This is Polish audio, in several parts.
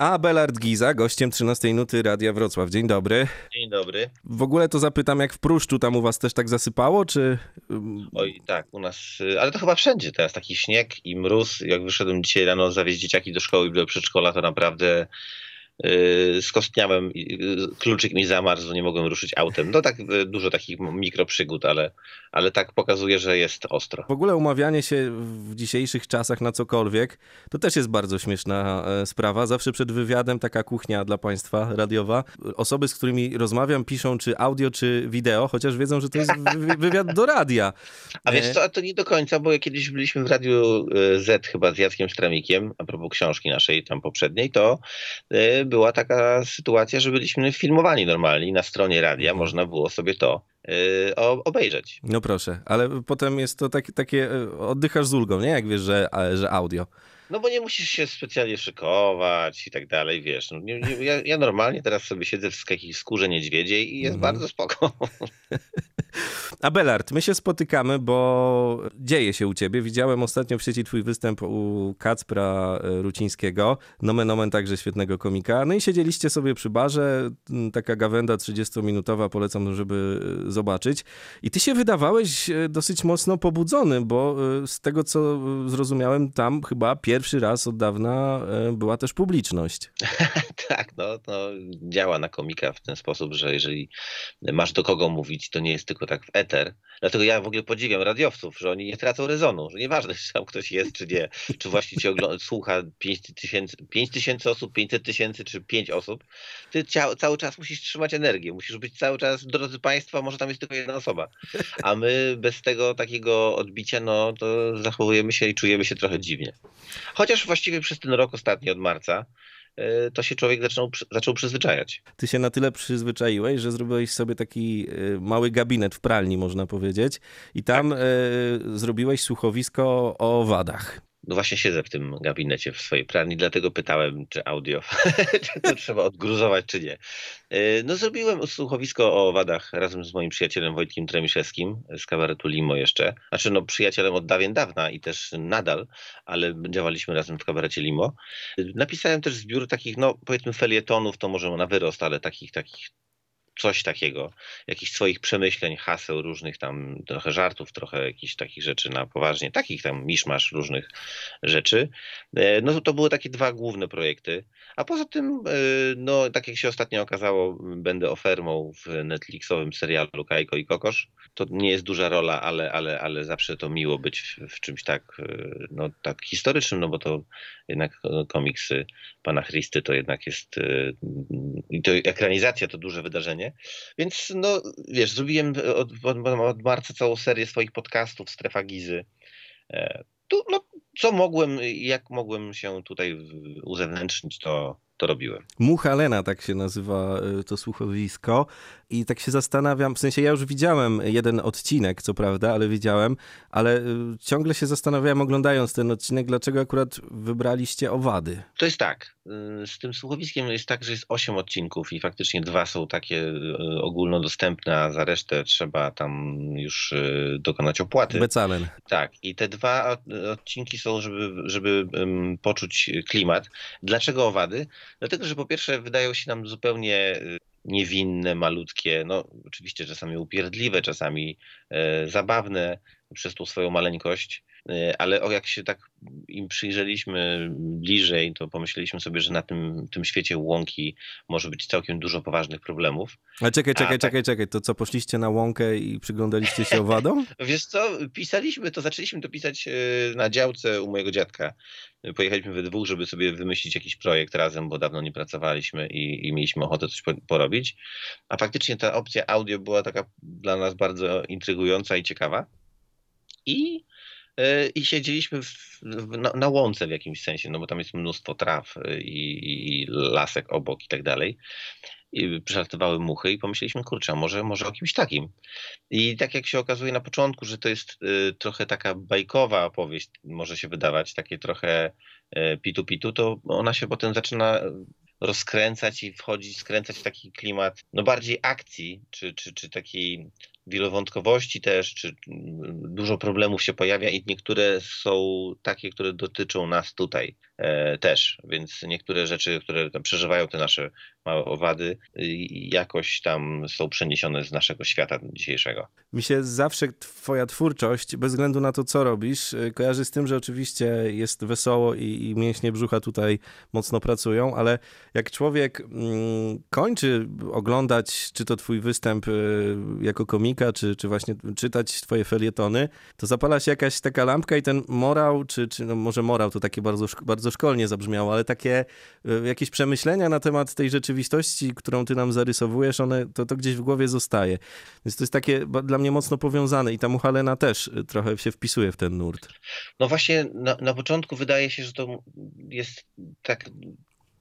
A Belard Giza, gościem 13 Nuty Radia Wrocław. Dzień dobry. Dzień dobry. W ogóle to zapytam, jak w Pruszczu, tam u was też tak zasypało, czy... Oj, tak, u nas, y, ale to chyba wszędzie teraz, taki śnieg i mróz. Jak wyszedłem dzisiaj rano zawieźć dzieciaki do szkoły i do przedszkola, to naprawdę skostniałem, i, yy, kluczyk mi zamarzł, nie mogłem ruszyć autem. No tak, yy, dużo takich mikroprzygód, ale, ale tak pokazuje, że jest ostro. W ogóle umawianie się w dzisiejszych czasach na cokolwiek, to też jest bardzo śmieszna e, sprawa. Zawsze przed wywiadem taka kuchnia dla państwa radiowa. Osoby, z którymi rozmawiam, piszą czy audio, czy wideo, chociaż wiedzą, że to jest wy- wywiad do radia. A wiesz E, co, a to nie do końca, bo kiedyś byliśmy w Radiu y, Z chyba z Jackiem Stramikiem, a propos książki naszej tam poprzedniej, to y, była taka sytuacja, że byliśmy filmowani normalnie na stronie radia, można było sobie to y, obejrzeć. No proszę, ale potem jest to tak, takie, e, oddychasz z ulgą, nie? Jak wiesz, że, że audio. No bo nie musisz się specjalnie szykować i tak dalej, wiesz. No, nie, nie, ja, ja normalnie teraz sobie siedzę w skórze niedźwiedziej i jest Mhm. bardzo spoko. Abelard, my się spotykamy, bo dzieje się u ciebie. Widziałem ostatnio w sieci twój występ u Kacpra e, Rucińskiego, nomen omen także świetnego komika. No i siedzieliście sobie przy barze, taka gawenda 30-minutowa, polecam, żeby e, zobaczyć. I ty się wydawałeś e, dosyć mocno pobudzony, bo z tego, co zrozumiałem, tam chyba pierwszy raz od dawna była też publiczność. tak, no, no działa na komika w ten sposób, że jeżeli masz do kogo mówić, to nie jest tylko tak w eter. Dlatego ja w ogóle podziwiam radiowców, że oni nie tracą rezonu, że nieważne, czy tam ktoś jest, czy nie, czy właśnie cię słucha 5 tysięcy, 5 tysięcy osób, 500 tysięcy, czy 5 osób. Ty cały czas musisz trzymać energię, musisz być cały czas, drodzy Państwo, może tam jest tylko jedna osoba. A my bez tego takiego odbicia, no to zachowujemy się i czujemy się trochę dziwnie. Chociaż właściwie przez ten rok ostatni od marca, to się człowiek zaczął, zaczął przyzwyczajać. Ty się na tyle przyzwyczaiłeś, że zrobiłeś sobie taki e, mały gabinet w pralni, można powiedzieć, i tam e, zrobiłeś słuchowisko o wadach. No właśnie siedzę w tym gabinecie w swojej pralni, dlatego pytałem, czy audio, czy to trzeba odgruzować, czy nie. Yy, No zrobiłem słuchowisko o owadach razem z moim przyjacielem Wojtkiem Tremiszewskim z kabaretu Limo jeszcze. Znaczy no przyjacielem od dawien dawna i też nadal, ale działaliśmy razem w kabarecie Limo. Yy, Napisałem też zbiór takich, no powiedzmy felietonów, to może na wyrost, ale takich, takich coś takiego, jakichś swoich przemyśleń, haseł różnych tam, trochę żartów, trochę jakichś takich rzeczy na poważnie, takich tam miszmasz różnych rzeczy. E, No to, to były takie dwa główne projekty. A poza tym, e, no tak jak się ostatnio okazało, będę ofermą w Netflixowym serialu Kajko i Kokosz. To nie jest duża rola, ale, ale, ale zawsze to miło być w, czymś tak, e, no, tak historycznym, no bo to jednak komiksy pana Christy to jednak jest i to ekranizacja to duże wydarzenie. Więc no wiesz, zrobiłem od, od, od marca całą serię swoich podcastów Strefa Gizy. E, Tu, no, co mogłem, jak mogłem się tutaj uzewnętrznić, to, to robiłem. Mucha Lena, tak się nazywa e, to słuchowisko. I tak się zastanawiam, w sensie ja już widziałem jeden odcinek, co prawda, ale widziałem, ale e, ciągle się zastanawiałem oglądając ten odcinek, dlaczego akurat wybraliście owady. To jest tak. y, Z tym słuchowiskiem jest tak, że jest 8 odcinków i faktycznie dwa są takie y, ogólnodostępne, a za resztę trzeba tam już y, dokonać opłaty. Becalen. Tak, i te dwa od- odcinki są, żeby, żeby poczuć klimat. Dlaczego owady? Dlatego, że po pierwsze wydają się nam zupełnie y, niewinne, malutkie, no oczywiście czasami upierdliwe, czasami e, zabawne przez tą swoją maleńkość, ale o jak się tak im przyjrzeliśmy bliżej, to pomyśleliśmy sobie, że na tym, tym świecie łąki może być całkiem dużo poważnych problemów. A czekaj, czekaj, tak. czekaj, czekaj, to co, poszliście na łąkę i przyglądaliście się owadom? Wiesz co, pisaliśmy to, zaczęliśmy to pisać e, na działce u mojego dziadka. Pojechaliśmy we dwóch, żeby sobie wymyślić jakiś projekt razem, bo dawno nie pracowaliśmy i, i mieliśmy ochotę coś po- porobić. A faktycznie ta opcja audio była taka dla nas bardzo intrygująca i ciekawa. I, e, i siedzieliśmy w, na, na łące w jakimś sensie, no bo tam jest mnóstwo traw e, i, i lasek obok i tak dalej. I przelatywały muchy i pomyśleliśmy, kurczę, może, może o kimś takim. I tak jak się okazuje na początku, że to jest y, trochę taka bajkowa opowieść, może się wydawać, takie trochę pitu-pitu, to ona się potem zaczyna rozkręcać i wchodzić, skręcać w taki klimat, no bardziej akcji, czy, czy, czy takiej wielowątkowości też, czy mm, dużo problemów się pojawia i niektóre są takie, które dotyczą nas tutaj. e, też, więc niektóre rzeczy, które przeżywają te nasze małe owady, jakoś tam są przeniesione z naszego świata dzisiejszego. Mi się zawsze twoja twórczość, bez względu na to, co robisz, kojarzy z tym, że oczywiście jest wesoło i, i mięśnie brzucha tutaj mocno pracują, ale jak człowiek mm, kończy oglądać, czy to twój występ jako komika, czy, czy właśnie czytać twoje felietony, to zapala się jakaś taka lampka i ten morał, czy, czy no może morał to takie bardzo, bardzo szkolnie zabrzmiało, ale takie e, jakieś przemyślenia na temat tej rzeczywistości, którą ty nam zarysowujesz, one, to, to gdzieś w głowie zostaje. Więc to jest takie dla mnie mocno powiązane i ta Muchalena też e, trochę się wpisuje w ten nurt. No właśnie na, na początku wydaje się, że to jest tak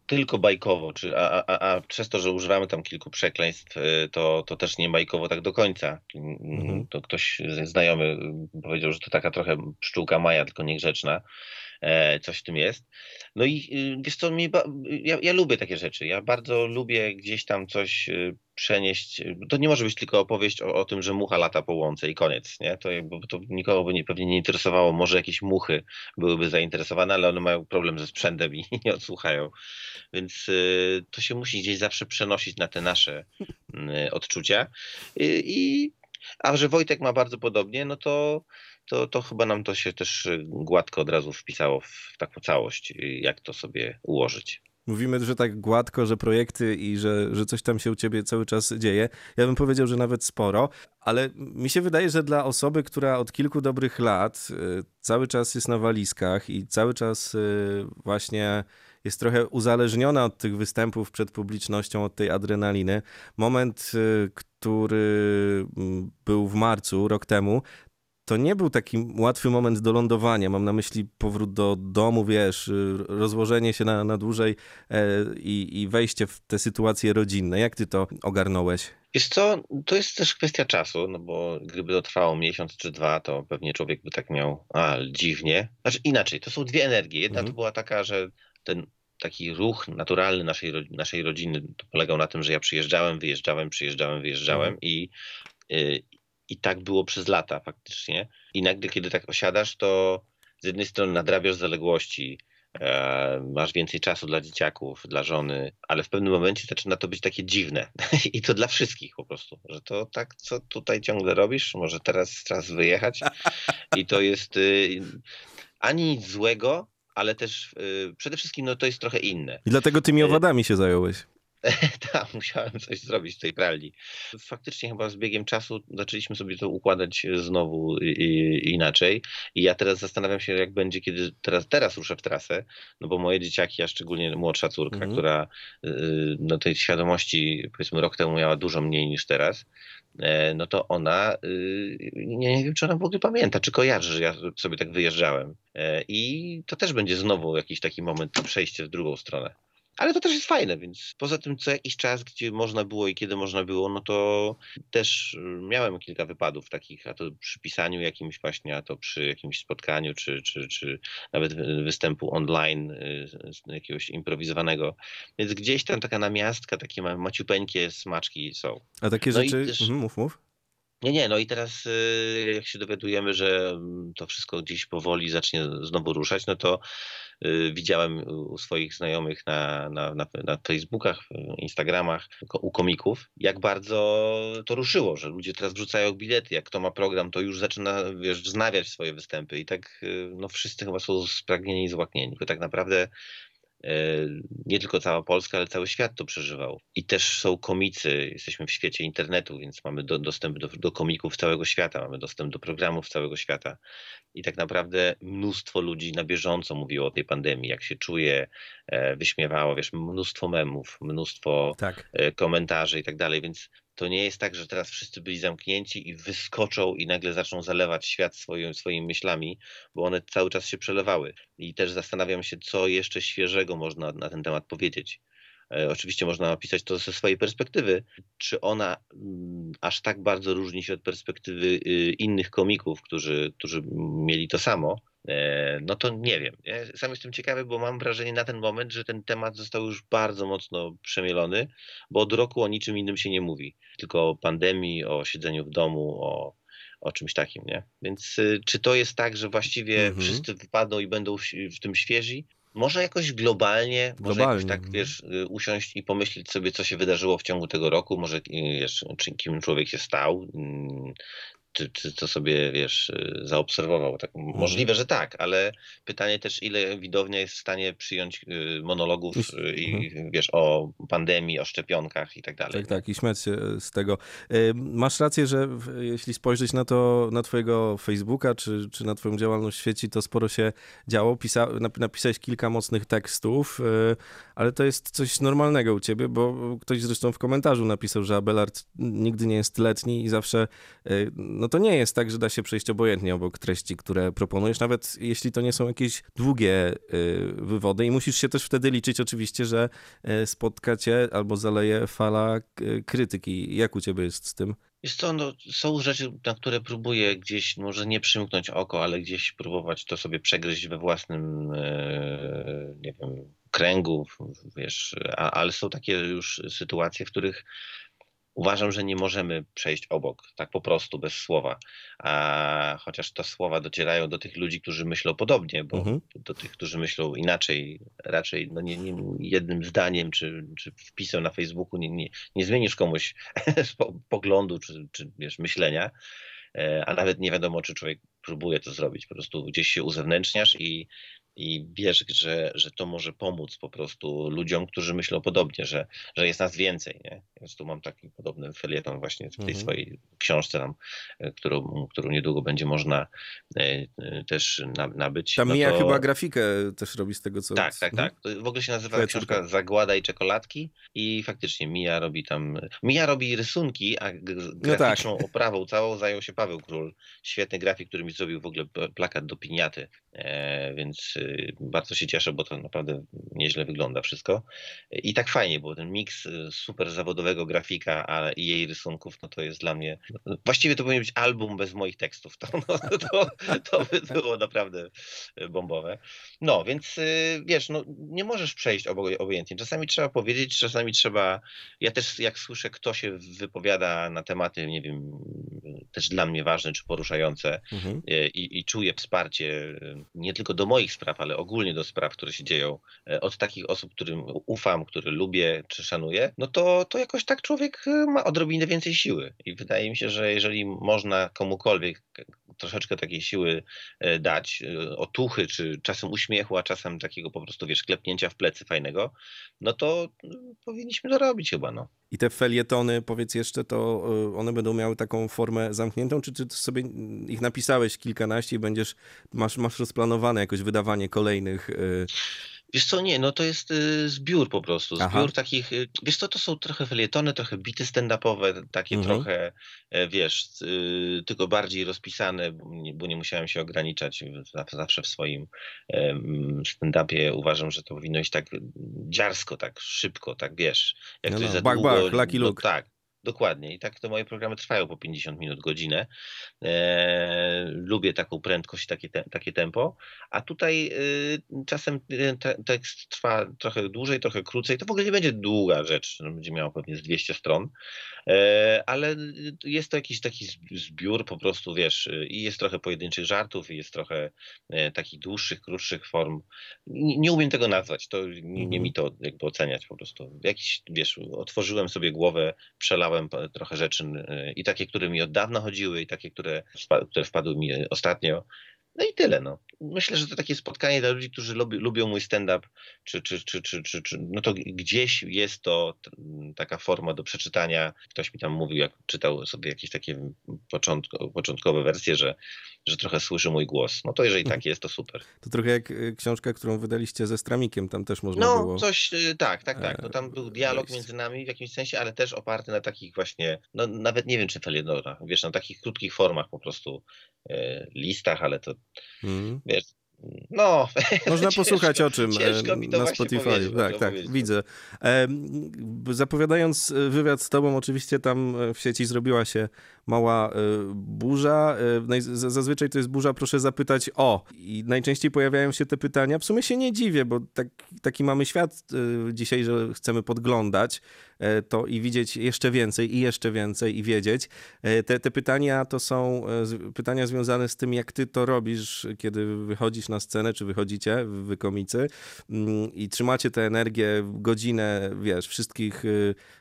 tylko bajkowo, czy, a, a, a przez to, że używamy tam kilku przekleństw, y, to, to też nie bajkowo tak do końca. Mhm. To ktoś znajomy powiedział, że to taka trochę pszczółka Maja, tylko niegrzeczna. E, coś w tym jest. No i y, wiesz co, mi, ja, ja lubię takie rzeczy. Ja bardzo lubię gdzieś tam coś y, przenieść. To nie może być tylko opowieść o, o tym, że mucha lata po łące i koniec. Nie? To, to nikogo by nie, pewnie nie interesowało. Może jakieś muchy byłyby zainteresowane, ale one mają problem ze sprzętem i nie odsłuchają. Więc y, to się musi gdzieś zawsze przenosić na te nasze y, odczucia. Y, I a że Wojtek ma bardzo podobnie, no to to, to chyba nam to się też y, gładko od razu wpisało w taką całość, y, jak to sobie ułożyć. Mówimy, że tak gładko, że projekty i że, że coś tam się u ciebie cały czas dzieje. Ja bym powiedział, że nawet sporo, ale mi się wydaje, że dla osoby, która od kilku dobrych lat y, cały czas jest na walizkach i cały czas właśnie jest trochę uzależniona od tych występów przed publicznością, od tej adrenaliny. Moment, który mm, był w marcu, rok temu, to nie był taki łatwy moment do lądowania. Mam na myśli powrót do domu, wiesz, rozłożenie się na, na dłużej e, i, i wejście w te sytuacje rodzinne. Jak ty to ogarnąłeś? Wiesz co, to jest też kwestia czasu, no bo gdyby to trwało miesiąc czy dwa, to pewnie człowiek by tak miał, a dziwnie. Znaczy inaczej, to są dwie energie. Jedna mhm. to była taka, że ten taki ruch naturalny naszej, naszej rodziny polegał na tym, że ja przyjeżdżałem, wyjeżdżałem, przyjeżdżałem, wyjeżdżałem mhm. i, y, i tak było przez lata faktycznie. I nagle, kiedy tak osiadasz, to z jednej strony nadrabiasz zaległości, e, masz więcej czasu dla dzieciaków, dla żony, ale w pewnym momencie zaczyna to być takie dziwne. I to dla wszystkich po prostu, że to tak, co tutaj ciągle robisz, może teraz czas wyjechać. I to jest y, ani nic złego, ale też y, przede wszystkim no, to jest trochę inne. I dlatego tymi y, owadami się zająłeś. tak, musiałem coś zrobić w tej pralni. Faktycznie chyba z biegiem czasu zaczęliśmy sobie to układać znowu inaczej. I ja teraz zastanawiam się, jak będzie, kiedy teraz, teraz ruszę w trasę, no bo moje dzieciaki, a szczególnie młodsza córka, mm -hmm. która y, no tej świadomości powiedzmy rok temu miała dużo mniej niż teraz, e, no to ona, nie, wiem, czy ona w ogóle pamięta, czy kojarzy, że ja sobie tak wyjeżdżałem. E, I to też będzie znowu jakiś taki moment na przejście w drugą stronę. Ale to też jest fajne, więc poza tym co jakiś czas, gdzie można było i kiedy można było, no to też y, miałem kilka wypadów takich, a to przy pisaniu jakimś właśnie, a to przy jakimś spotkaniu, czy, czy, czy nawet występu online y, jakiegoś improwizowanego. Więc gdzieś tam taka namiastka, takie maciupeńkie smaczki są. A takie no rzeczy, też... Mhm, mów, mów. Nie, nie, no i teraz y, jak się dowiadujemy, że mm, to wszystko gdzieś powoli zacznie znowu ruszać, no to y, widziałem u swoich znajomych na, na, na, na Facebookach, Instagramach, u komików, jak bardzo to ruszyło, że ludzie teraz wrzucają bilety, jak kto ma program, to już zaczyna, wiesz, wznawiać swoje występy i tak y, no wszyscy chyba są spragnieni i złaknieni, bo tak naprawdę nie tylko cała Polska, ale cały świat to przeżywał. I też są komicy, jesteśmy w świecie internetu, więc mamy do, dostęp do, do komików całego świata, mamy dostęp do programów całego świata. I tak naprawdę mnóstwo ludzi na bieżąco mówiło o tej pandemii, jak się czuje, e, wyśmiewało, wiesz, mnóstwo memów, mnóstwo tak. E, komentarzy i tak dalej, więc to nie jest tak, że teraz wszyscy byli zamknięci i wyskoczą i nagle zaczną zalewać świat swoim, swoimi myślami, bo one cały czas się przelewały. I też zastanawiam się, co jeszcze świeżego można na ten temat powiedzieć. E, oczywiście można opisać to ze swojej perspektywy. Czy ona mm, aż tak bardzo różni się od perspektywy y, innych komików, którzy, którzy mieli to samo? E, no to nie wiem. Ja sam jestem ciekawy, bo mam wrażenie na ten moment, że ten temat został już bardzo mocno przemielony, bo od roku o niczym innym się nie mówi. Tylko o pandemii, o siedzeniu w domu, o, o czymś takim, nie? Więc y, czy to jest tak, że właściwie mhm. wszyscy wypadną i będą w, w tym świeżi? Może jakoś globalnie, może jakoś Globalnie, tak, mhm. wiesz, y, usiąść i pomyśleć sobie, co się wydarzyło w ciągu tego roku, może y, wiesz, czy, kim człowiek się stał, mm, czy, czy co sobie, wiesz, y, zaobserwował. Tak, możliwe, że tak, ale pytanie też, ile widownia jest w stanie przyjąć y, monologów y, i, wiesz, o pandemii, o szczepionkach i tak dalej. Tak, tak, i śmiać się z tego. Y, Masz rację, że jeśli spojrzeć na to, na twojego Facebooka, czy, czy na twoją działalność w sieci, to sporo się działo. Pisa, nap- napisałeś kilka mocnych tekstów, y, ale to jest coś normalnego u ciebie, bo ktoś zresztą w komentarzu napisał, że Abelard nigdy nie jest letni i zawsze, y, no to nie jest tak, że da się przejść obojętnie obok treści, które proponujesz, nawet jeśli to nie są jakieś długie y, wywody i musisz się też wtedy liczyć oczywiście, że e, spotka cię albo zaleje fala e, krytyki. Jak u ciebie jest z tym? Wiesz co, no, są rzeczy, na które próbuję gdzieś, może nie przymknąć oko, ale gdzieś próbować to sobie przegryźć we własnym, nie wiem, kręgu, wiesz, ale są takie już sytuacje, w których uważam, że nie możemy przejść obok, tak po prostu, bez słowa. A chociaż te słowa docierają do tych ludzi, którzy myślą podobnie, bo Mhm. do tych, którzy myślą inaczej, raczej no nie, nie, jednym zdaniem czy, czy wpisem na Facebooku nie, nie, nie zmienisz komuś po- poglądu czy, czy wiesz, myślenia, e, a nawet nie wiadomo, czy człowiek próbuje to zrobić. Po prostu gdzieś się uzewnętrzniasz i, i wiesz, że, że to może pomóc po prostu ludziom, którzy myślą podobnie, że, że jest nas więcej. Nie? Więc tu mam taki podobny felieton właśnie w tej Mhm. swojej książce, tam, e, którą, którą niedługo będzie można e, e, też na, nabyć. Tam No Mija to- chyba grafikę też robi z tego, co... tak, tak, Mhm. tak. To w ogóle się nazywa Twoja książka córka. Zagłada i czekoladki i faktycznie Mija robi tam, Mija robi rysunki, a g- No tak. graficzną oprawą całą zajął się Paweł Król. Świetny grafik, który mi zrobił w ogóle plakat do piniaty, więc y, bardzo się cieszę, bo to naprawdę nieźle wygląda wszystko. I tak fajnie, bo ten miks y, super zawodowego grafika a, i jej rysunków, no to jest dla mnie, właściwie to powinien być album bez moich tekstów, to, no, to, to by było naprawdę bombowe. No, więc y, wiesz, no, nie możesz przejść obo- obojętnie. Czasami trzeba powiedzieć, czasami trzeba. Ja też, jak słyszę, kto się wypowiada na tematy, nie wiem, też dla mnie ważne czy poruszające Mhm. i, i czuję wsparcie nie tylko do moich spraw, ale ogólnie do spraw, które się dzieją y, od takich osób, którym ufam, które lubię czy szanuję, no to, to jakoś tak człowiek y, ma odrobinę więcej siły. I wydaje mi się, że jeżeli można komukolwiek troszeczkę takiej siły e, dać, e, otuchy, czy czasem uśmiechu, a czasem takiego po prostu, wiesz, klepnięcia w plecy fajnego, no to powinniśmy to robić chyba, no. I te felietony, powiedz jeszcze, to y, one będą miały taką formę zamkniętą, czy ty sobie ich napisałeś kilkanaście i będziesz, masz, masz rozplanowane jakoś wydawanie kolejnych... Wiesz co, nie, no to jest y, zbiór po prostu, zbiór Aha. takich, y, wiesz co, to są trochę felietony, trochę bity stand-upowe, takie Mhm. trochę, e, wiesz, y, tylko bardziej rozpisane, bo nie, bo nie musiałem się ograniczać w- zawsze w swoim stand-upie. Uważam, że to powinno iść tak dziarsko, tak szybko, tak wiesz, jak No, to no, jest za bach, długo, bach, Lucky no Luke. tak. Dokładnie. I tak te moje programy trwają po 50 minut, godzinę. E, lubię taką prędkość, takie, te, takie tempo. A tutaj y, czasem y, te, tekst trwa trochę dłużej, trochę krócej. To w ogóle nie będzie długa rzecz. No, będzie miało pewnie z 200 stron. E, ale jest to jakiś taki zb- zbiór po prostu, wiesz, i jest trochę pojedynczych żartów, i jest trochę e, takich dłuższych, krótszych form. Nie, nie umiem tego nazwać. To nie, nie Mhm. mi to jakby oceniać po prostu. Jakiś, wiesz, otworzyłem sobie głowę, przelałem trochę rzeczy i takie, które mi od dawna chodziły, i takie, które, które wpadły mi ostatnio. No i tyle. No. Myślę, że to takie spotkanie dla ludzi, którzy lubi, lubią mój stand-up, czy, czy, czy, czy, czy, czy, no to gdzieś jest to taka forma do przeczytania. Ktoś mi tam mówił, jak czytał sobie jakieś takie początko, początkowe wersje, że, że trochę słyszy mój głos. No to jeżeli tak jest, to super. To trochę jak y, książka, którą wydaliście ze Stramikiem, tam też można No, było... coś, y, tak, tak, tak. No, tam był e, dialog między nami w jakimś sensie, ale też oparty na takich właśnie, no nawet nie wiem czy felietona, wiesz, na takich krótkich formach po prostu, e, listach, ale to, Mhm. Wiesz, no. Można ciężko- posłuchać o czym e, ciężko na Spotify. Tak, tak, powiedzieć. widzę. E, zapowiadając wywiad z tobą, oczywiście tam w sieci zrobiła się mała e, burza. E, zazwyczaj to jest burza, proszę zapytać o. I najczęściej pojawiają się te pytania. W sumie się nie dziwię, bo tak, taki mamy świat e, dzisiaj, że chcemy podglądać to i widzieć jeszcze więcej i jeszcze więcej i wiedzieć. Te, te pytania to są pytania związane z tym, jak ty to robisz, kiedy wychodzisz na scenę, czy wychodzicie, wy komicy, mm, i trzymacie tę energię godzinę, wiesz, wszystkich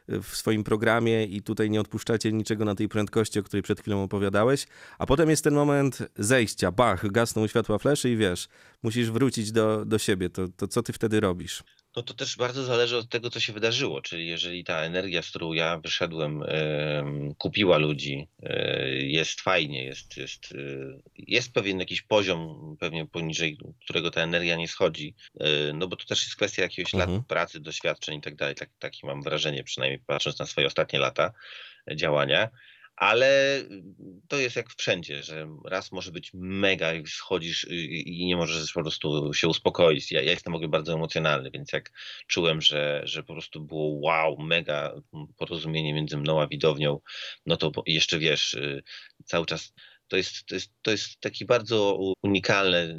w swoim programie i tutaj nie odpuszczacie niczego na tej prędkości, o której przed chwilą opowiadałeś, a potem jest ten moment zejścia, bach, gasną światła fleszy i wiesz, musisz wrócić do, do siebie, to, to co ty wtedy robisz? No to też bardzo zależy od tego, co się wydarzyło. Czyli jeżeli ta energia, z którą ja wyszedłem, kupiła ludzi, e, jest fajnie, jest, jest, e, jest pewien jakiś poziom, pewnie poniżej którego ta energia nie schodzi, e, no bo to też jest kwestia jakiegoś mhm. lat pracy, doświadczeń i tak dalej. Tak, takie mam wrażenie, przynajmniej patrząc na swoje ostatnie lata działania ale to jest jak wszędzie, że raz może być mega i schodzisz i nie możesz po prostu się uspokoić. Ja, ja jestem w bardzo emocjonalny, więc jak czułem, że, że po prostu było wow, mega porozumienie między mną a widownią, no to jeszcze wiesz, y, cały czas to jest, to jest, to jest taki bardzo unikalne,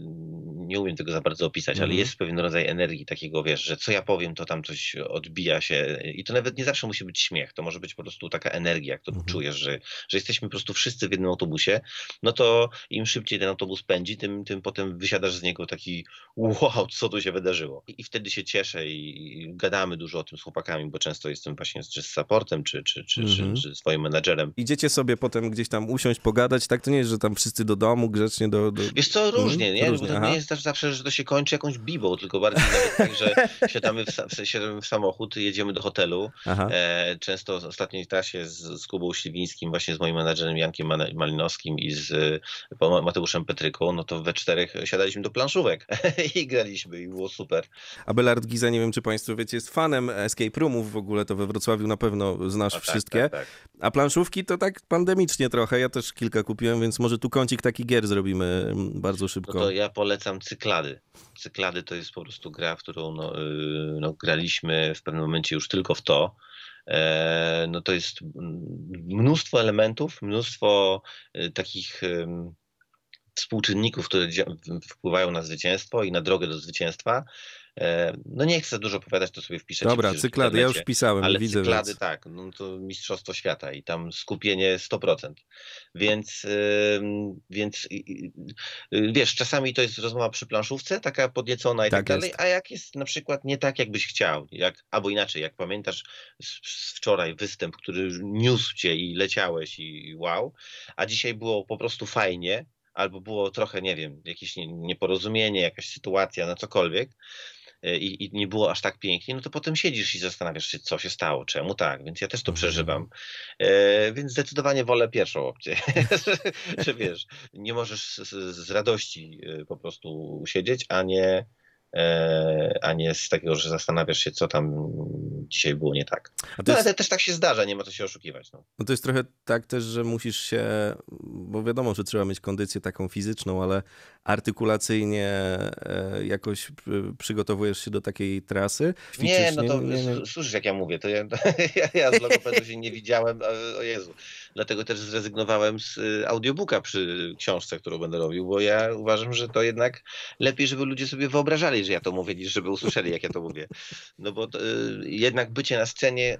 nie umiem tego za bardzo opisać, mm. ale mhm. jest pewien rodzaj energii takiego, wiesz, że co ja powiem, to tam coś odbija się i to nawet nie zawsze musi być śmiech, to może być po prostu taka energia, jak to mm. czujesz, że, że jesteśmy po prostu wszyscy w jednym autobusie, no to im szybciej ten autobus pędzi, tym, tym potem wysiadasz z niego taki wow, co tu się wydarzyło. I, i wtedy się cieszę i, i, gadamy dużo o tym z chłopakami, bo często jestem właśnie czy z supportem, czy, czy, czy, mm. czy, mhm. czy swoim menadżerem. Idziecie sobie potem gdzieś tam usiąść, pogadać, tak? To nie jest, że tam wszyscy do domu grzecznie do... do... Wiesz co, różnie, mm? nie? Różnie, bo to nie jest zawsze, że to się kończy jakąś bibą, tylko bardziej nawet tak, że siadamy w, siadamy w samochód, jedziemy do hotelu. E, często w ostatniej trasie z, z Kubą Śliwińskim, właśnie z moim menadżerem Jankiem Malinowskim i z Mateuszem Petryką, no to we czterech siadaliśmy do planszówek i graliśmy i było super. Abelard Giza, nie wiem czy Państwo wiecie, jest fanem escape roomów w ogóle, to we Wrocławiu na pewno znasz no, wszystkie. Tak, tak, tak. A planszówki to tak pandemicznie trochę, ja też kilka kupiłem, więc może tu kącik taki gier zrobimy mm, bardzo szybko. No to ja polecam Cyklady. Cyklady to jest po prostu gra, w którą no, y, no, graliśmy w pewnym momencie już tylko w to. E, no to jest mnóstwo elementów, mnóstwo y, takich współczynników, które wpływają na zwycięstwo i na drogę do zwycięstwa. E, no nie chcę dużo opowiadać, to sobie wpiszę. Dobra, cyklady, ja już wpisałem, ale widzę. cyklady więc... tak, no to mistrzostwo świata i tam skupienie 100%. Więc, więc wiesz, czasami to jest rozmowa przy planszówce, taka podniecona i tak, tak dalej, a jak jest na przykład nie tak, jakbyś chciał, jak, albo inaczej, jak pamiętasz z wczoraj występ, który niósł cię i leciałeś i wow, a dzisiaj było po prostu fajnie, albo było trochę, nie wiem, jakieś nieporozumienie, jakaś sytuacja, na cokolwiek, i, i, nie było aż tak pięknie, no to potem siedzisz i zastanawiasz się, co się stało, czemu tak, więc ja też to mhm. przeżywam. E, więc zdecydowanie wolę pierwszą opcję, że, wiesz, nie możesz z, z radości e, po prostu siedzieć, a nie a nie z takiego, że zastanawiasz się, co tam dzisiaj było nie tak. No, ale też tak się zdarza, nie ma co się oszukiwać. No. no to jest trochę tak też, że musisz się, bo wiadomo, że trzeba mieć kondycję taką fizyczną, ale artykulacyjnie e, jakoś przygotowujesz się do takiej trasy? nie, no to nie, nie, słyszysz jak ja mówię, to ja, ja, ja z logopedu się nie widziałem, o Jezu. Dlatego też zrezygnowałem z y, audiobooka przy książce, którą będę robił, bo ja uważam, że to jednak lepiej, żeby ludzie sobie wyobrażali, że ja to mówię, niż żeby usłyszeli, jak ja to mówię. No bo to, y, jednak bycie na scenie, y,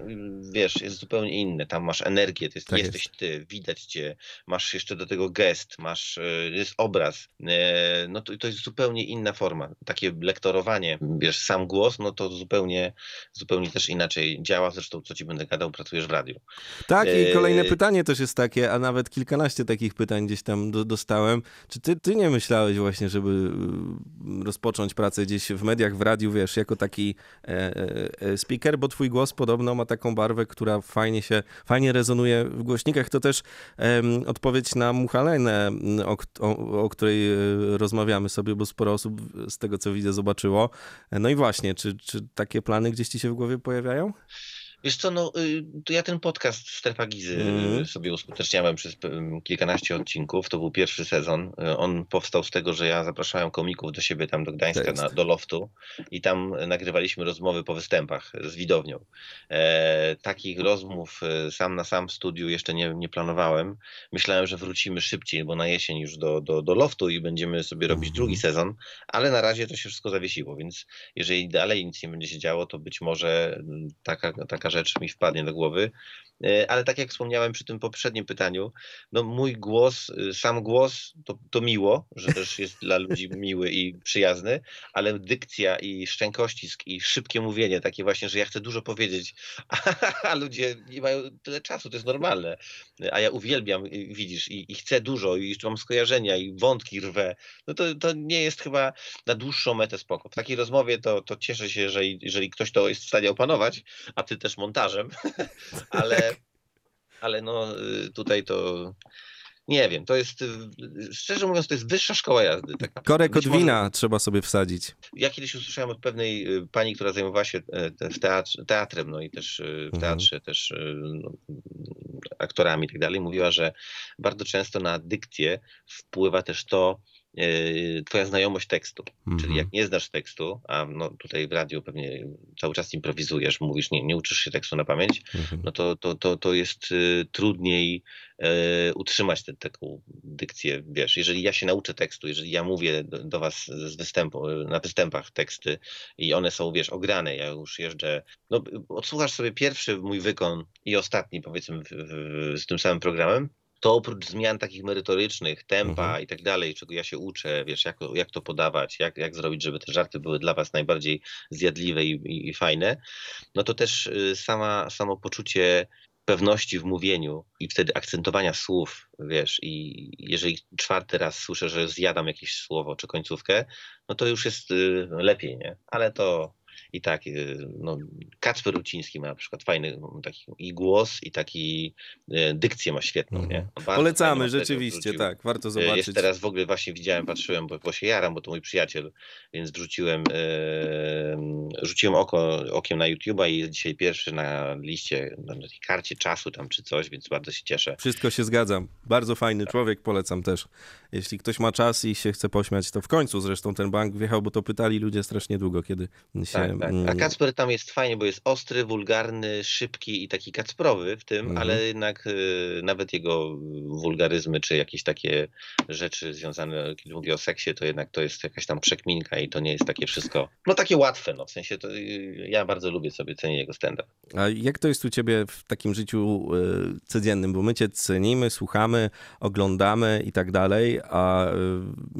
wiesz, jest zupełnie inne. Tam masz energię, to jest, tak jesteś jest. ty, widać cię, masz jeszcze do tego gest, masz, jest obraz. No to, to jest zupełnie inna forma. Takie lektorowanie, wiesz, sam głos, no to zupełnie, zupełnie też inaczej działa. Zresztą, co ci będę gadał, pracujesz w radiu. Tak, i kolejne pytanie też jest takie, a nawet kilkanaście takich pytań gdzieś tam do, dostałem. Czy ty, ty nie myślałeś właśnie, żeby y, rozpocząć pracę gdzieś w mediach, w radiu, wiesz, jako taki e, e, e, speaker, bo twój głos podobno ma taką barwę, która fajnie się, fajnie rezonuje w głośnikach. To też odpowiedź na Muchalenę, o, o, o której e, rozmawiamy sobie, bo sporo osób z tego, co widzę, zobaczyło. No i właśnie, czy, czy takie plany gdzieś ci się w głowie pojawiają? Wiesz co, no, y, to ja ten podcast Strefa Gizy mm. sobie uskuteczniałem przez kilkanaście odcinków. To był pierwszy sezon. Y, on powstał z tego, że ja zapraszałem komików do siebie tam do Gdańska, na, do loftu i tam nagrywaliśmy rozmowy po występach z widownią. E, takich rozmów sam na sam w studiu jeszcze nie, nie planowałem. Myślałem, że wrócimy szybciej, bo na jesień już do, do, do loftu i będziemy sobie robić mm. drugi sezon, ale na razie to się wszystko zawiesiło, więc jeżeli dalej nic nie będzie się działo, to być może taka, taka rzecz mi wpadnie do głowy. E, ale tak jak wspomniałem przy tym poprzednim pytaniu, no mój głos, y, sam głos to, to miło, że też jest dla ludzi miły i przyjazny, ale dykcja i szczękościsk i szybkie mówienie, takie właśnie, że ja chcę dużo powiedzieć, a, ludzie nie mają tyle czasu, to jest normalne. A ja uwielbiam, widzisz, i, i chcę dużo, i jeszcze mam skojarzenia, i wątki rwę. No to, to nie jest chyba na dłuższą metę spoko. W takiej rozmowie to, to cieszę się, że jeżeli ktoś to jest w stanie opanować, a ty też montażem, ale, ale no y, tutaj to nie wiem, to jest, y, szczerze mówiąc, to jest wyższa szkoła jazdy. Taka. Korek od wina może... trzeba sobie wsadzić. Ja kiedyś usłyszałem od pewnej y, pani, która zajmowała się e, w teatrze, teatrem, no i też w mhm. teatrze, mhm. też no, aktorami i tak dalej, mówiła, że bardzo często na dykcję wpływa też to, twoja znajomość tekstu. Mhm. Czyli jak nie znasz tekstu, a no tutaj w radiu pewnie cały czas improwizujesz, mówisz, nie, nie uczysz się tekstu na pamięć, mhm. no to, to, to, to jest y, trudniej e, utrzymać tę taką dykcję, wiesz, jeżeli ja się nauczę tekstu, jeżeli ja mówię do, do was z występu, na występach teksty i one są, wiesz, ograne, ja już jeżdżę, no odsłuchasz sobie pierwszy mój wykon i ostatni, powiedzmy, w, w, z tym samym programem, to oprócz zmian takich merytorycznych, tempa mhm. i tak dalej, czego ja się uczę, wiesz, jak, jak to podawać, jak, jak zrobić, żeby te żarty były dla was najbardziej zjadliwe i, i, i fajne, no to też y, sama, samo poczucie pewności w mówieniu i wtedy akcentowania słów, wiesz, i jeżeli czwarty raz słyszę, że zjadam jakieś słowo czy końcówkę, no to już jest y, lepiej, nie? Ale to i tak, y, no, Kacper Ruciński ma na przykład fajny taki i głos, i taki y, dykcję ma świetną, nie? Mhm. Polecamy, rzeczywiście, tak, warto y, zobaczyć. Jest teraz w ogóle właśnie widziałem, patrzyłem, bo, bo się jaram, bo to mój przyjaciel, więc wrzuciłem, e, rzuciłem oko, okiem na YouTube'a i jest dzisiaj pierwszy na liście, na tej karcie czasu tam czy coś, więc bardzo się cieszę. Wszystko się zgadzam. Bardzo fajny tak. człowiek, polecam też. Jeśli ktoś ma czas i się chce pośmiać, to w końcu zresztą ten bank wjechał, bo to pytali ludzie strasznie długo, kiedy się tak. A Kacper tam jest fajnie, bo jest ostry, wulgarny, szybki i taki kacprowy w tym, mhm. ale jednak y, nawet jego wulgaryzmy czy jakieś takie rzeczy związane, kiedy mówię o seksie, to jednak to jest jakaś tam przekminka i to nie jest takie wszystko, no takie łatwe, no w sensie to y, ja bardzo lubię sobie cenić jego stand-up. A jak to jest u ciebie w takim życiu y, codziennym, bo my cię cenimy, słuchamy, oglądamy i tak dalej, a y,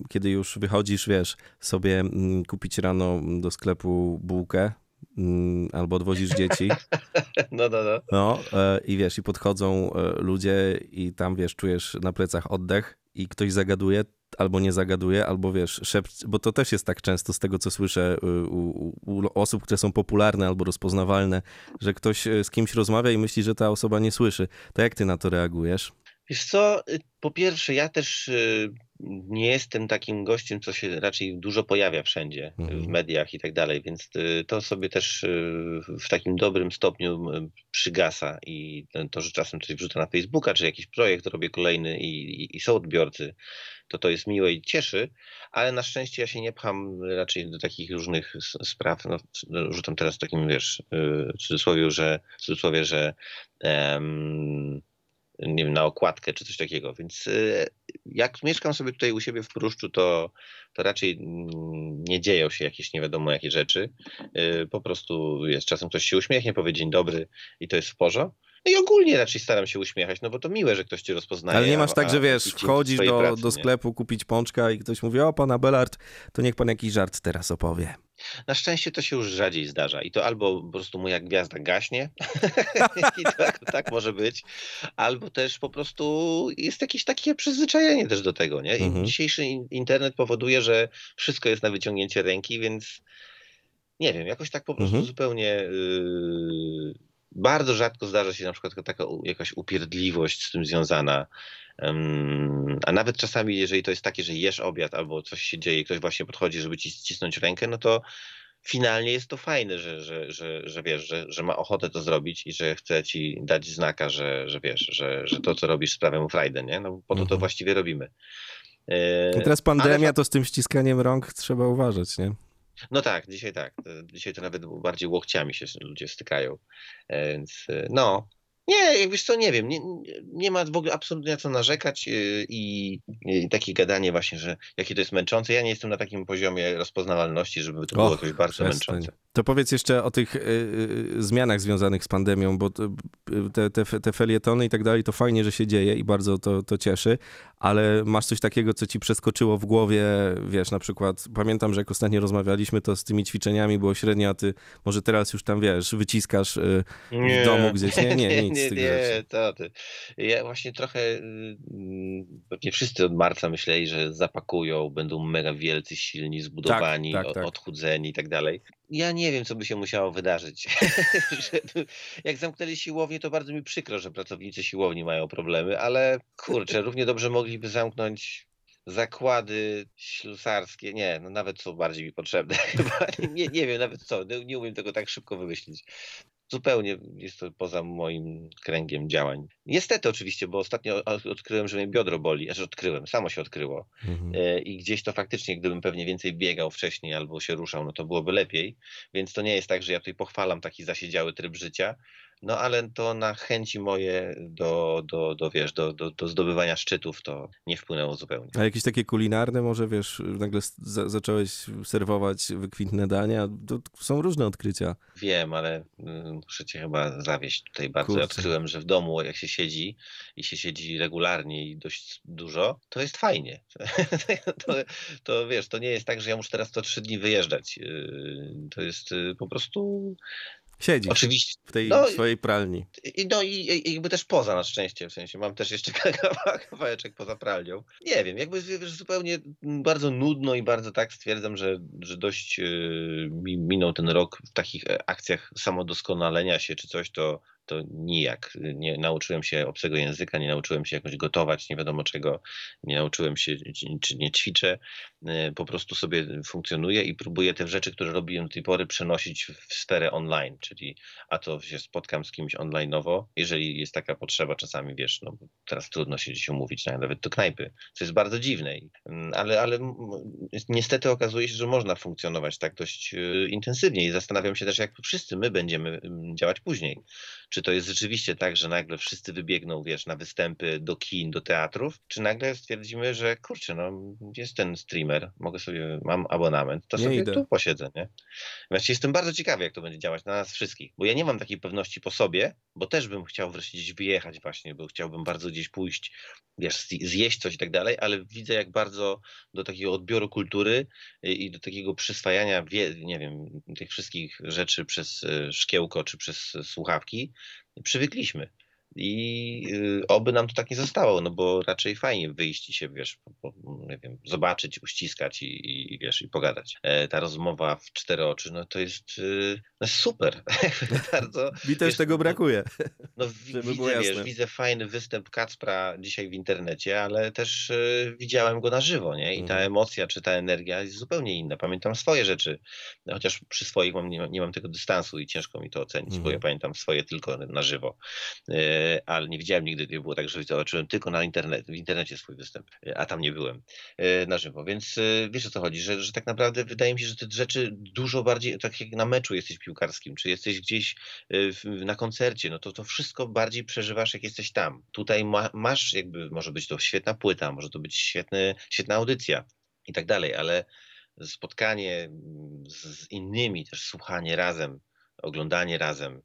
kiedy już wychodzisz, wiesz, sobie y, kupić rano do sklepu bułkę, mm, albo odwozisz dzieci. No, no, no. No e, i wiesz, i podchodzą e, ludzie i tam, wiesz, czujesz na plecach oddech i ktoś zagaduje, albo nie zagaduje, albo wiesz, szept, bo to też jest tak często z tego, co słyszę u, u, u, osób, które są popularne albo rozpoznawalne, że ktoś e, z kimś rozmawia i myśli, że ta osoba nie słyszy. To jak ty na to reagujesz? Wiesz co, y, po pierwsze, ja też y, nie jestem takim gościem, co się raczej dużo pojawia wszędzie, mhm. w mediach i tak dalej, więc y, to sobie też w takim dobrym stopniu przygasa i to, że czasem coś wrzucę na Facebooka, czy jakiś projekt robię kolejny i, i, i są odbiorcy, to to jest miłe i cieszy, ale na szczęście ja się nie pcham raczej do takich różnych spraw. No, rzucam teraz takim, wiesz, w cudzysłowie, że, w cudzysłowie, że um, nie wiem, na okładkę czy coś takiego. Więc y, jak mieszkam sobie tutaj u siebie w Pruszczu, to, to raczej mm, nie dzieją się jakieś nie wiadomo jakie rzeczy. Y, po prostu jest czasem ktoś się uśmiechnie, powie dzień dobry i to jest w porządku. No i ogólnie raczej staram się uśmiechać, no bo to miłe, że ktoś cię rozpoznaje. Ale nie masz tak, że wiesz, wchodzisz do, pracy, do sklepu kupić pączka i ktoś mówi, o pana Belard, to niech pan jakiś żart teraz opowie. Na szczęście to się już rzadziej zdarza i to albo po prostu moja gwiazda gaśnie i tak, tak, może być, albo też po prostu jest jakieś takie przyzwyczajenie też do tego, nie? I mhm. dzisiejszy internet powoduje, że wszystko jest na wyciągnięcie ręki, więc nie wiem, jakoś tak po prostu mhm. zupełnie yy, bardzo rzadko zdarza się na przykład taka jakaś upierdliwość z tym związana. A nawet czasami, jeżeli to jest takie, że jesz obiad albo coś się dzieje, ktoś właśnie podchodzi, żeby ci ścisnąć rękę, no to finalnie jest to fajne, że, że, że, że wiesz, że, że ma ochotę to zrobić i że chce ci dać znaka, że, że wiesz, że, że to, co robisz, sprawia mu frajdę, nie? No po to to mhm. właściwie robimy. I teraz pandemia, Ale... to z tym ściskaniem rąk trzeba uważać, nie? No tak, dzisiaj tak. Dzisiaj to nawet bardziej łokciami się ludzie stykają. E, więc e, no, nie, jak wiesz co, nie wiem, nie, nie ma w ogóle absolutnie na co narzekać e, i, i, takie gadanie właśnie, że jakie to jest męczące. Ja nie jestem na takim poziomie rozpoznawalności, żeby to było jakoś bardzo przestań. męczące. To powiedz jeszcze o tych y, y, zmianach związanych z pandemią, bo te, te, te felietony i tak dalej, to fajnie, że się dzieje i bardzo to, to cieszy, ale masz coś takiego, co ci przeskoczyło w głowie, wiesz, na przykład, pamiętam, że jak ostatnio rozmawialiśmy, to z tymi ćwiczeniami było średnio, a ty może teraz już tam, wiesz, wyciskasz y, w domu gdzieś, nie? Nie, nic nie, nie, to ty. Ja właśnie trochę, y, pewnie wszyscy od marca myśleli, że zapakują, będą mega wielcy, silni, zbudowani, tak, tak. odchudzeni i tak dalej. Ja nie wiem, co by się musiało wydarzyć. Jak zamknęli siłownię, to bardzo mi przykro, że pracownicy siłowni mają problemy, ale kurczę, równie dobrze mogliby zamknąć zakłady ślusarskie. Nie, no nawet są bardziej mi potrzebne. Nie, nie wiem nawet co, nie, nie umiem tego tak szybko wymyślić. Zupełnie jest to poza moim kręgiem działań. Niestety oczywiście, bo ostatnio odkryłem, że mnie biodro boli, znaczy odkryłem, samo się odkryło. Mhm. E, I gdzieś to faktycznie, gdybym pewnie więcej biegał wcześniej albo się ruszał, no to byłoby lepiej. Więc to nie jest tak, że ja tutaj pochwalam taki zasiedziały tryb życia, no ale to na chęci moje do, do, do wiesz, do, do, do zdobywania szczytów to nie wpłynęło zupełnie. A jakieś takie kulinarne może, wiesz, nagle za, zacząłeś serwować wykwintne dania? To są różne odkrycia. Wiem, ale mm, muszę cię chyba zawieść tutaj bardzo. Kurczę. Odkryłem, że w domu jak się siedzi i się siedzi regularnie i dość dużo, to jest fajnie. to, to wiesz, to nie jest tak, że ja muszę teraz co trzy dni wyjeżdżać. Yy, To jest yy, po prostu Siedzisz oczywiście w tej No swojej pralni. I, no i, i jakby też poza na szczęście, w sensie mam też jeszcze kawa- kawałeczek poza pralnią. Nie wiem, jakby zupełnie bardzo nudno i bardzo tak stwierdzam, że, że dość mi minął ten rok w takich e, akcjach samodoskonalenia się czy coś, to, to nijak. Nie nauczyłem się obcego języka, nie nauczyłem się jakoś gotować, nie wiadomo czego, nie nauczyłem się, czy- nie ćwiczę. Yy, Po prostu sobie funkcjonuję i próbuję te rzeczy, które robiłem do tej pory przenosić w sferę online, czyli a to się spotkam z kimś online'owo, jeżeli jest taka potrzeba czasami, wiesz, no teraz trudno się gdzieś umówić, nawet do knajpy, co jest bardzo dziwne, mm, ale, ale niestety okazuje się, że można funkcjonować tak dość y, intensywnie i zastanawiam się też, jak wszyscy my będziemy mm, działać później. Czy to jest rzeczywiście tak, że nagle wszyscy wybiegną, wiesz, na występy do kin, do teatrów, czy nagle stwierdzimy, że kurczę, no jest ten streamer, mogę sobie, mam abonament, to Nie sobie idę. tu posiedzę, nie? Właściwie jestem bardzo ciekawy, jak to będzie działać na nas wszystkich, bo ja nie mam takiej pewności po sobie, bo też bym chciał wreszcie gdzieś wyjechać właśnie, bo chciałbym bardzo gdzieś pójść, wiesz, zje- zjeść coś i tak dalej, ale widzę jak bardzo do takiego odbioru kultury y, i do takiego przyswajania, nie wiem, tych wszystkich rzeczy przez y, szkiełko czy przez y, słuchawki przywykliśmy. I y, oby nam to tak nie zostało, no bo raczej fajnie wyjść i się, wiesz, po, po, nie wiem, zobaczyć, uściskać i, i wiesz, i pogadać. E, ta rozmowa w cztery oczy, no to jest, y, no super. Bardzo. Mi też wiesz, tego no- brakuje. No Żeby było widzę, wiesz, widzę fajny występ Kacpra dzisiaj w internecie, ale też y, widziałem go na żywo, nie? I ta Mhm. emocja czy ta energia jest zupełnie inna. Pamiętam swoje rzeczy, no, chociaż przy swoich mam, nie, nie mam tego dystansu i ciężko mi to ocenić, bo Mhm. ja pamiętam swoje tylko na żywo. Y, ale nie widziałem nigdy, nie było tak, że zobaczyłem tylko na internet, w internecie swój występ, y, a tam nie byłem y, na żywo. Więc wiesz o co chodzi, że, że tak naprawdę wydaje mi się, że te rzeczy dużo bardziej, tak jak na meczu jesteś piłkarskim, czy jesteś gdzieś na koncercie, no to to wszystko bardziej przeżywasz, jak jesteś tam. Tutaj ma, masz jakby, może być to świetna płyta, może to być świetny, świetna audycja i tak dalej, ale spotkanie mm, z innymi, też słuchanie razem, oglądanie razem,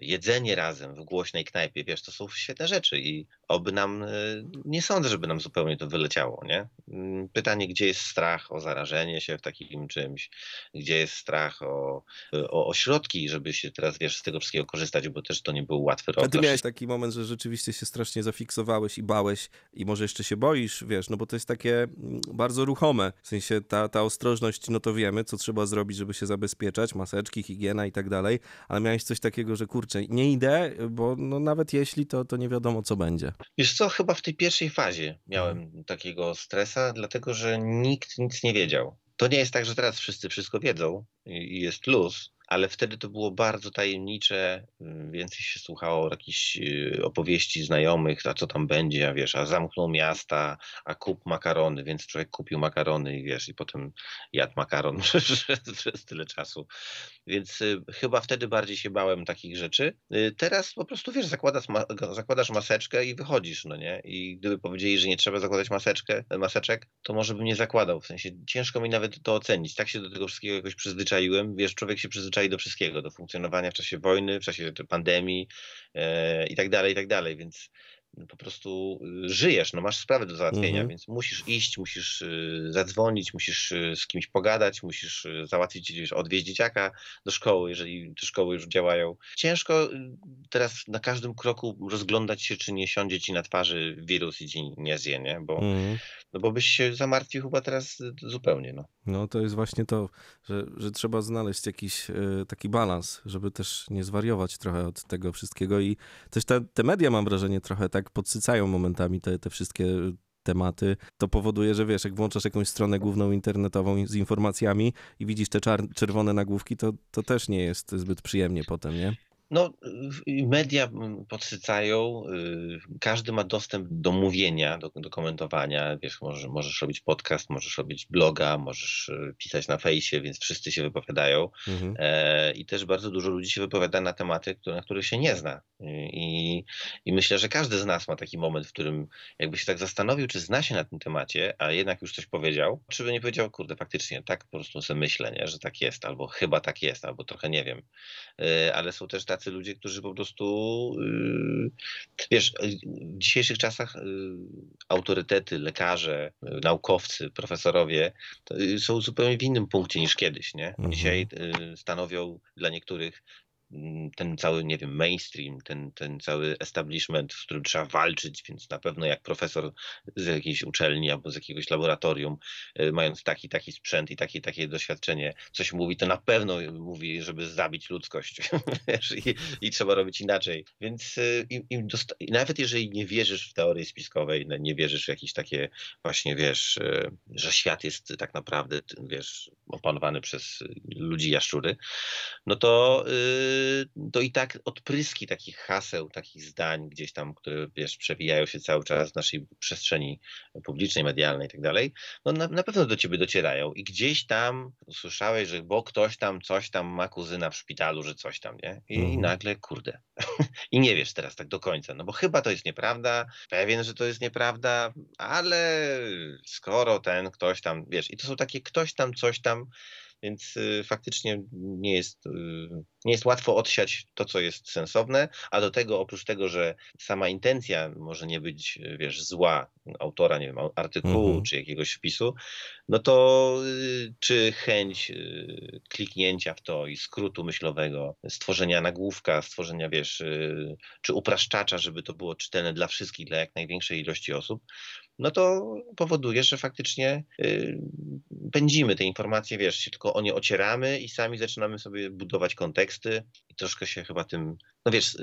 jedzenie razem w głośnej knajpie, wiesz, to są świetne rzeczy i oby nam, y, nie sądzę, żeby nam zupełnie to wyleciało, nie? Mm, Pytanie, gdzie jest strach o zarażenie się w takim czymś, gdzie jest strach o, o ośrodki, żeby się teraz, wiesz, z tego wszystkiego korzystać, bo też to nie był łatwy rok. A ty miałeś taki moment, że rzeczywiście się strasznie zafiksowałeś i bałeś i może jeszcze się boisz, wiesz, no bo to jest takie mm, bardzo ruchome. W sensie ta, ta ostrożność, no to wiemy, co trzeba zrobić, żeby się zabezpieczać, maseczki, higiena i tak dalej, ale miałeś coś takiego, że kurczę, nie idę, bo no nawet jeśli, to, to nie wiadomo, co będzie. Wiesz co, chyba w tej pierwszej fazie miałem takiego stresa, dlatego że nikt nic nie wiedział. To nie jest tak, że teraz wszyscy wszystko wiedzą i i jest luz, ale wtedy to było bardzo tajemnicze, mm, więcej się słuchało jakichś y, opowieści znajomych, a co tam będzie, a wiesz, a zamknął miasta, a kup makarony, więc człowiek kupił makarony i wiesz, i potem jadł makaron przez, tyle czasu. Więc y, chyba wtedy bardziej się bałem takich rzeczy. Y, teraz po prostu wiesz, zakładasz, ma, zakładasz maseczkę i wychodzisz, no nie? I gdyby powiedzieli, że nie trzeba zakładać maseczkę, maseczek, to może bym nie zakładał. W sensie ciężko mi nawet to ocenić. Tak się do tego wszystkiego jakoś przyzwyczaiłem. Wiesz, człowiek się przyzwyczaił przyzwyczai do wszystkiego, do funkcjonowania w czasie wojny, w czasie pandemii e, i tak dalej, i tak dalej, więc po prostu y, żyjesz, no masz sprawę do załatwienia, mhm. więc musisz iść, musisz y, zadzwonić, musisz y, z kimś pogadać, musisz załatwić, odwieźć dzieciaka do szkoły, jeżeli te szkoły już działają. Ciężko teraz na każdym kroku rozglądać się, czy nie siądzie ci na twarzy wirus i ci nie zje, nie? Bo, mhm. no bo byś się zamartwił chyba teraz zupełnie, no. No to jest właśnie to, że, że trzeba znaleźć jakiś taki balans, żeby też nie zwariować trochę od tego wszystkiego i też te, te media mam wrażenie trochę tak podsycają momentami te, te wszystkie tematy, to powoduje, że wiesz, jak włączasz jakąś stronę główną internetową z informacjami i widzisz te czerwone nagłówki, to, to też nie jest zbyt przyjemnie potem, nie? No, media podsycają, y, każdy ma dostęp do mówienia, do, do komentowania. Wiesz, możesz, możesz robić podcast, możesz robić bloga, możesz y, pisać na fejsie, więc wszyscy się wypowiadają. Mhm. E, I też bardzo dużo ludzi się wypowiada na tematy, które, na których się nie zna. I, I myślę, że każdy z nas ma taki moment, w którym jakby się tak zastanowił, czy zna się na tym temacie, a jednak już coś powiedział, czy by nie powiedział, kurde, faktycznie, tak po prostu sobie myślę, nie, że tak jest, albo chyba tak jest, albo trochę nie wiem. E, ale są też tacy ludzie, którzy po prostu, yy, wiesz, w dzisiejszych czasach yy, autorytety, lekarze, yy, naukowcy, profesorowie są zupełnie w innym punkcie niż kiedyś, nie? Mhm. Dzisiaj stanowią dla niektórych ten cały, nie wiem, mainstream, ten, ten cały establishment, z którym trzeba walczyć, więc na pewno jak profesor z jakiejś uczelni albo z jakiegoś laboratorium, y, mając taki, taki sprzęt i takie, takie doświadczenie, coś mówi, to na pewno mówi, żeby zabić ludzkość I, i, trzeba robić inaczej. Więc y, im, im nawet jeżeli nie wierzysz w teorie spiskowej, no, nie wierzysz w jakieś takie właśnie, wiesz, y, że świat jest tak naprawdę, wiesz, opanowany przez ludzi jaszczury, no to to i tak odpryski takich haseł, takich zdań gdzieś tam, które wiesz, przewijają się cały czas w naszej przestrzeni publicznej, medialnej i tak dalej, no na, na pewno do ciebie docierają i gdzieś tam usłyszałeś, że bo ktoś tam coś tam ma kuzyna w szpitalu, że coś tam, nie? I, mhm. nagle, kurde. I nie wiesz teraz tak do końca, no bo chyba to jest nieprawda, pewien, że to jest nieprawda, ale skoro ten ktoś tam, wiesz, i to są takie ktoś tam, coś tam, więc y, faktycznie nie jest, y, nie jest łatwo odsiać to, co jest sensowne, a do tego oprócz tego, że sama intencja może nie być, wiesz, zła autora, nie wiem, artykułu mhm. czy jakiegoś wpisu, no to y, czy chęć kliknięcia w to i skrótu myślowego, stworzenia nagłówka, stworzenia, wiesz, czy upraszczacza, żeby to było czytelne dla wszystkich, dla jak największej ilości osób, no to powoduje, że faktycznie pędzimy te informacje, wiesz, się tylko o nie ocieramy i sami zaczynamy sobie budować konteksty i troszkę się chyba tym, no wiesz,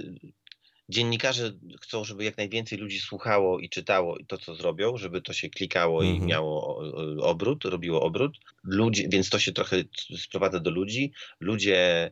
dziennikarze chcą, żeby jak najwięcej ludzi słuchało i czytało to, co zrobią, żeby to się klikało i mhm. miało obrót, robiło obrót. Ludzie, więc to się trochę sprowadza do ludzi. Ludzie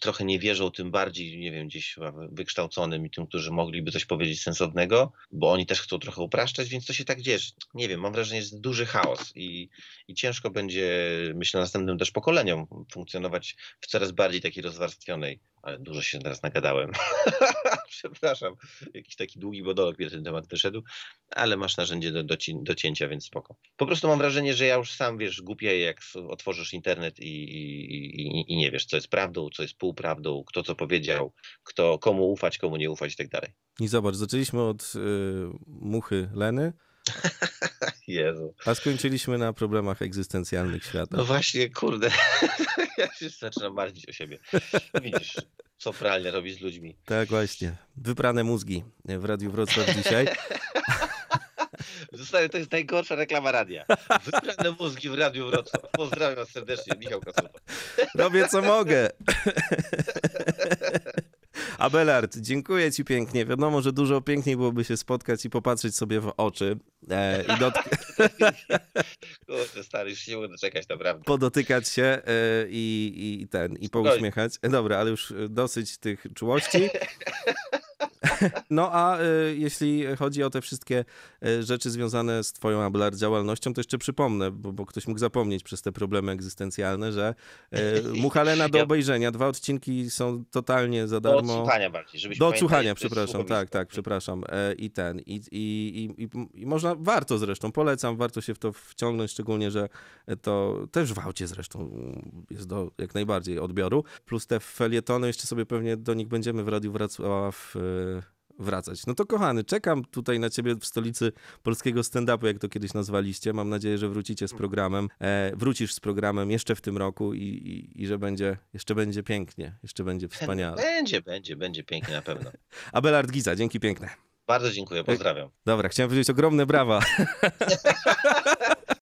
trochę nie wierzą, tym bardziej, nie wiem, gdzieś wykształconym i tym, którzy mogliby coś powiedzieć sensownego, bo oni też chcą trochę upraszczać, więc to się tak dzieje. Nie wiem, mam wrażenie, że jest duży chaos i, i ciężko będzie, myślę, następnym też pokoleniom funkcjonować w coraz bardziej takiej rozwarstwionej ale dużo się teraz nagadałem. Przepraszam, jakiś taki długi monolog mi ten temat wyszedł, ale masz narzędzie do, do, do, cięcia, więc spoko. Po prostu mam wrażenie, że ja już sam, wiesz, głupieję, jak otworzysz internet i, i, i, i, nie wiesz, co jest prawdą, co jest półprawdą, kto co powiedział, kto, komu ufać, komu nie ufać i tak dalej. I zobacz, zaczęliśmy od y, muchy Leny, Jezu. A skończyliśmy na problemach egzystencjalnych świata. No właśnie, kurde. ja się zaczynam martwić o siebie. Widzisz, co pralnia robi z ludźmi. Tak, właśnie. Wyprane mózgi w Radiu Wrocław dzisiaj. Zostaje, to jest najgorsza reklama radia. Wyprane mózgi w Radiu Wrocław. Pozdrawiam serdecznie, Michał Kasupa. Robię co mogę. Abelard, dziękuję ci pięknie. Wiadomo, że dużo piękniej byłoby się spotkać i popatrzeć sobie w oczy. E, i dot... Kurczę, stary, już się nie mogę doczekać, naprawdę. Podotykać się e, i, i ten, i pouśmiechać. E, dobra, ale już dosyć tych czułości. No a y, jeśli chodzi o te wszystkie y, rzeczy związane z twoją Abelard działalnością, to jeszcze przypomnę, bo, bo ktoś mógł zapomnieć przez te problemy egzystencjalne, że y, Muchalena do obejrzenia, dwa odcinki są totalnie za Do darmo. odsłuchania bardziej, żebyśmy Do odsłuchania, przepraszam, tak, tak, przepraszam. E, I ten, i, i, i, i, można, warto zresztą, polecam, warto się w to wciągnąć, szczególnie, że to też w aucie zresztą jest do jak najbardziej odbioru. Plus te felietony, jeszcze sobie pewnie do nich będziemy w Radiu Wrocław e, wracać. No to kochany, czekam tutaj na ciebie w stolicy polskiego stand-upu, jak to kiedyś nazwaliście. Mam nadzieję, że wrócicie z programem, e, wrócisz z programem jeszcze w tym roku i, i, i że będzie, jeszcze będzie pięknie, jeszcze będzie wspaniale. Będzie, będzie, będzie pięknie na pewno. Abelard Giza, dzięki piękne. Bardzo dziękuję, pozdrawiam. Dobra, chciałem powiedzieć ogromne brawa.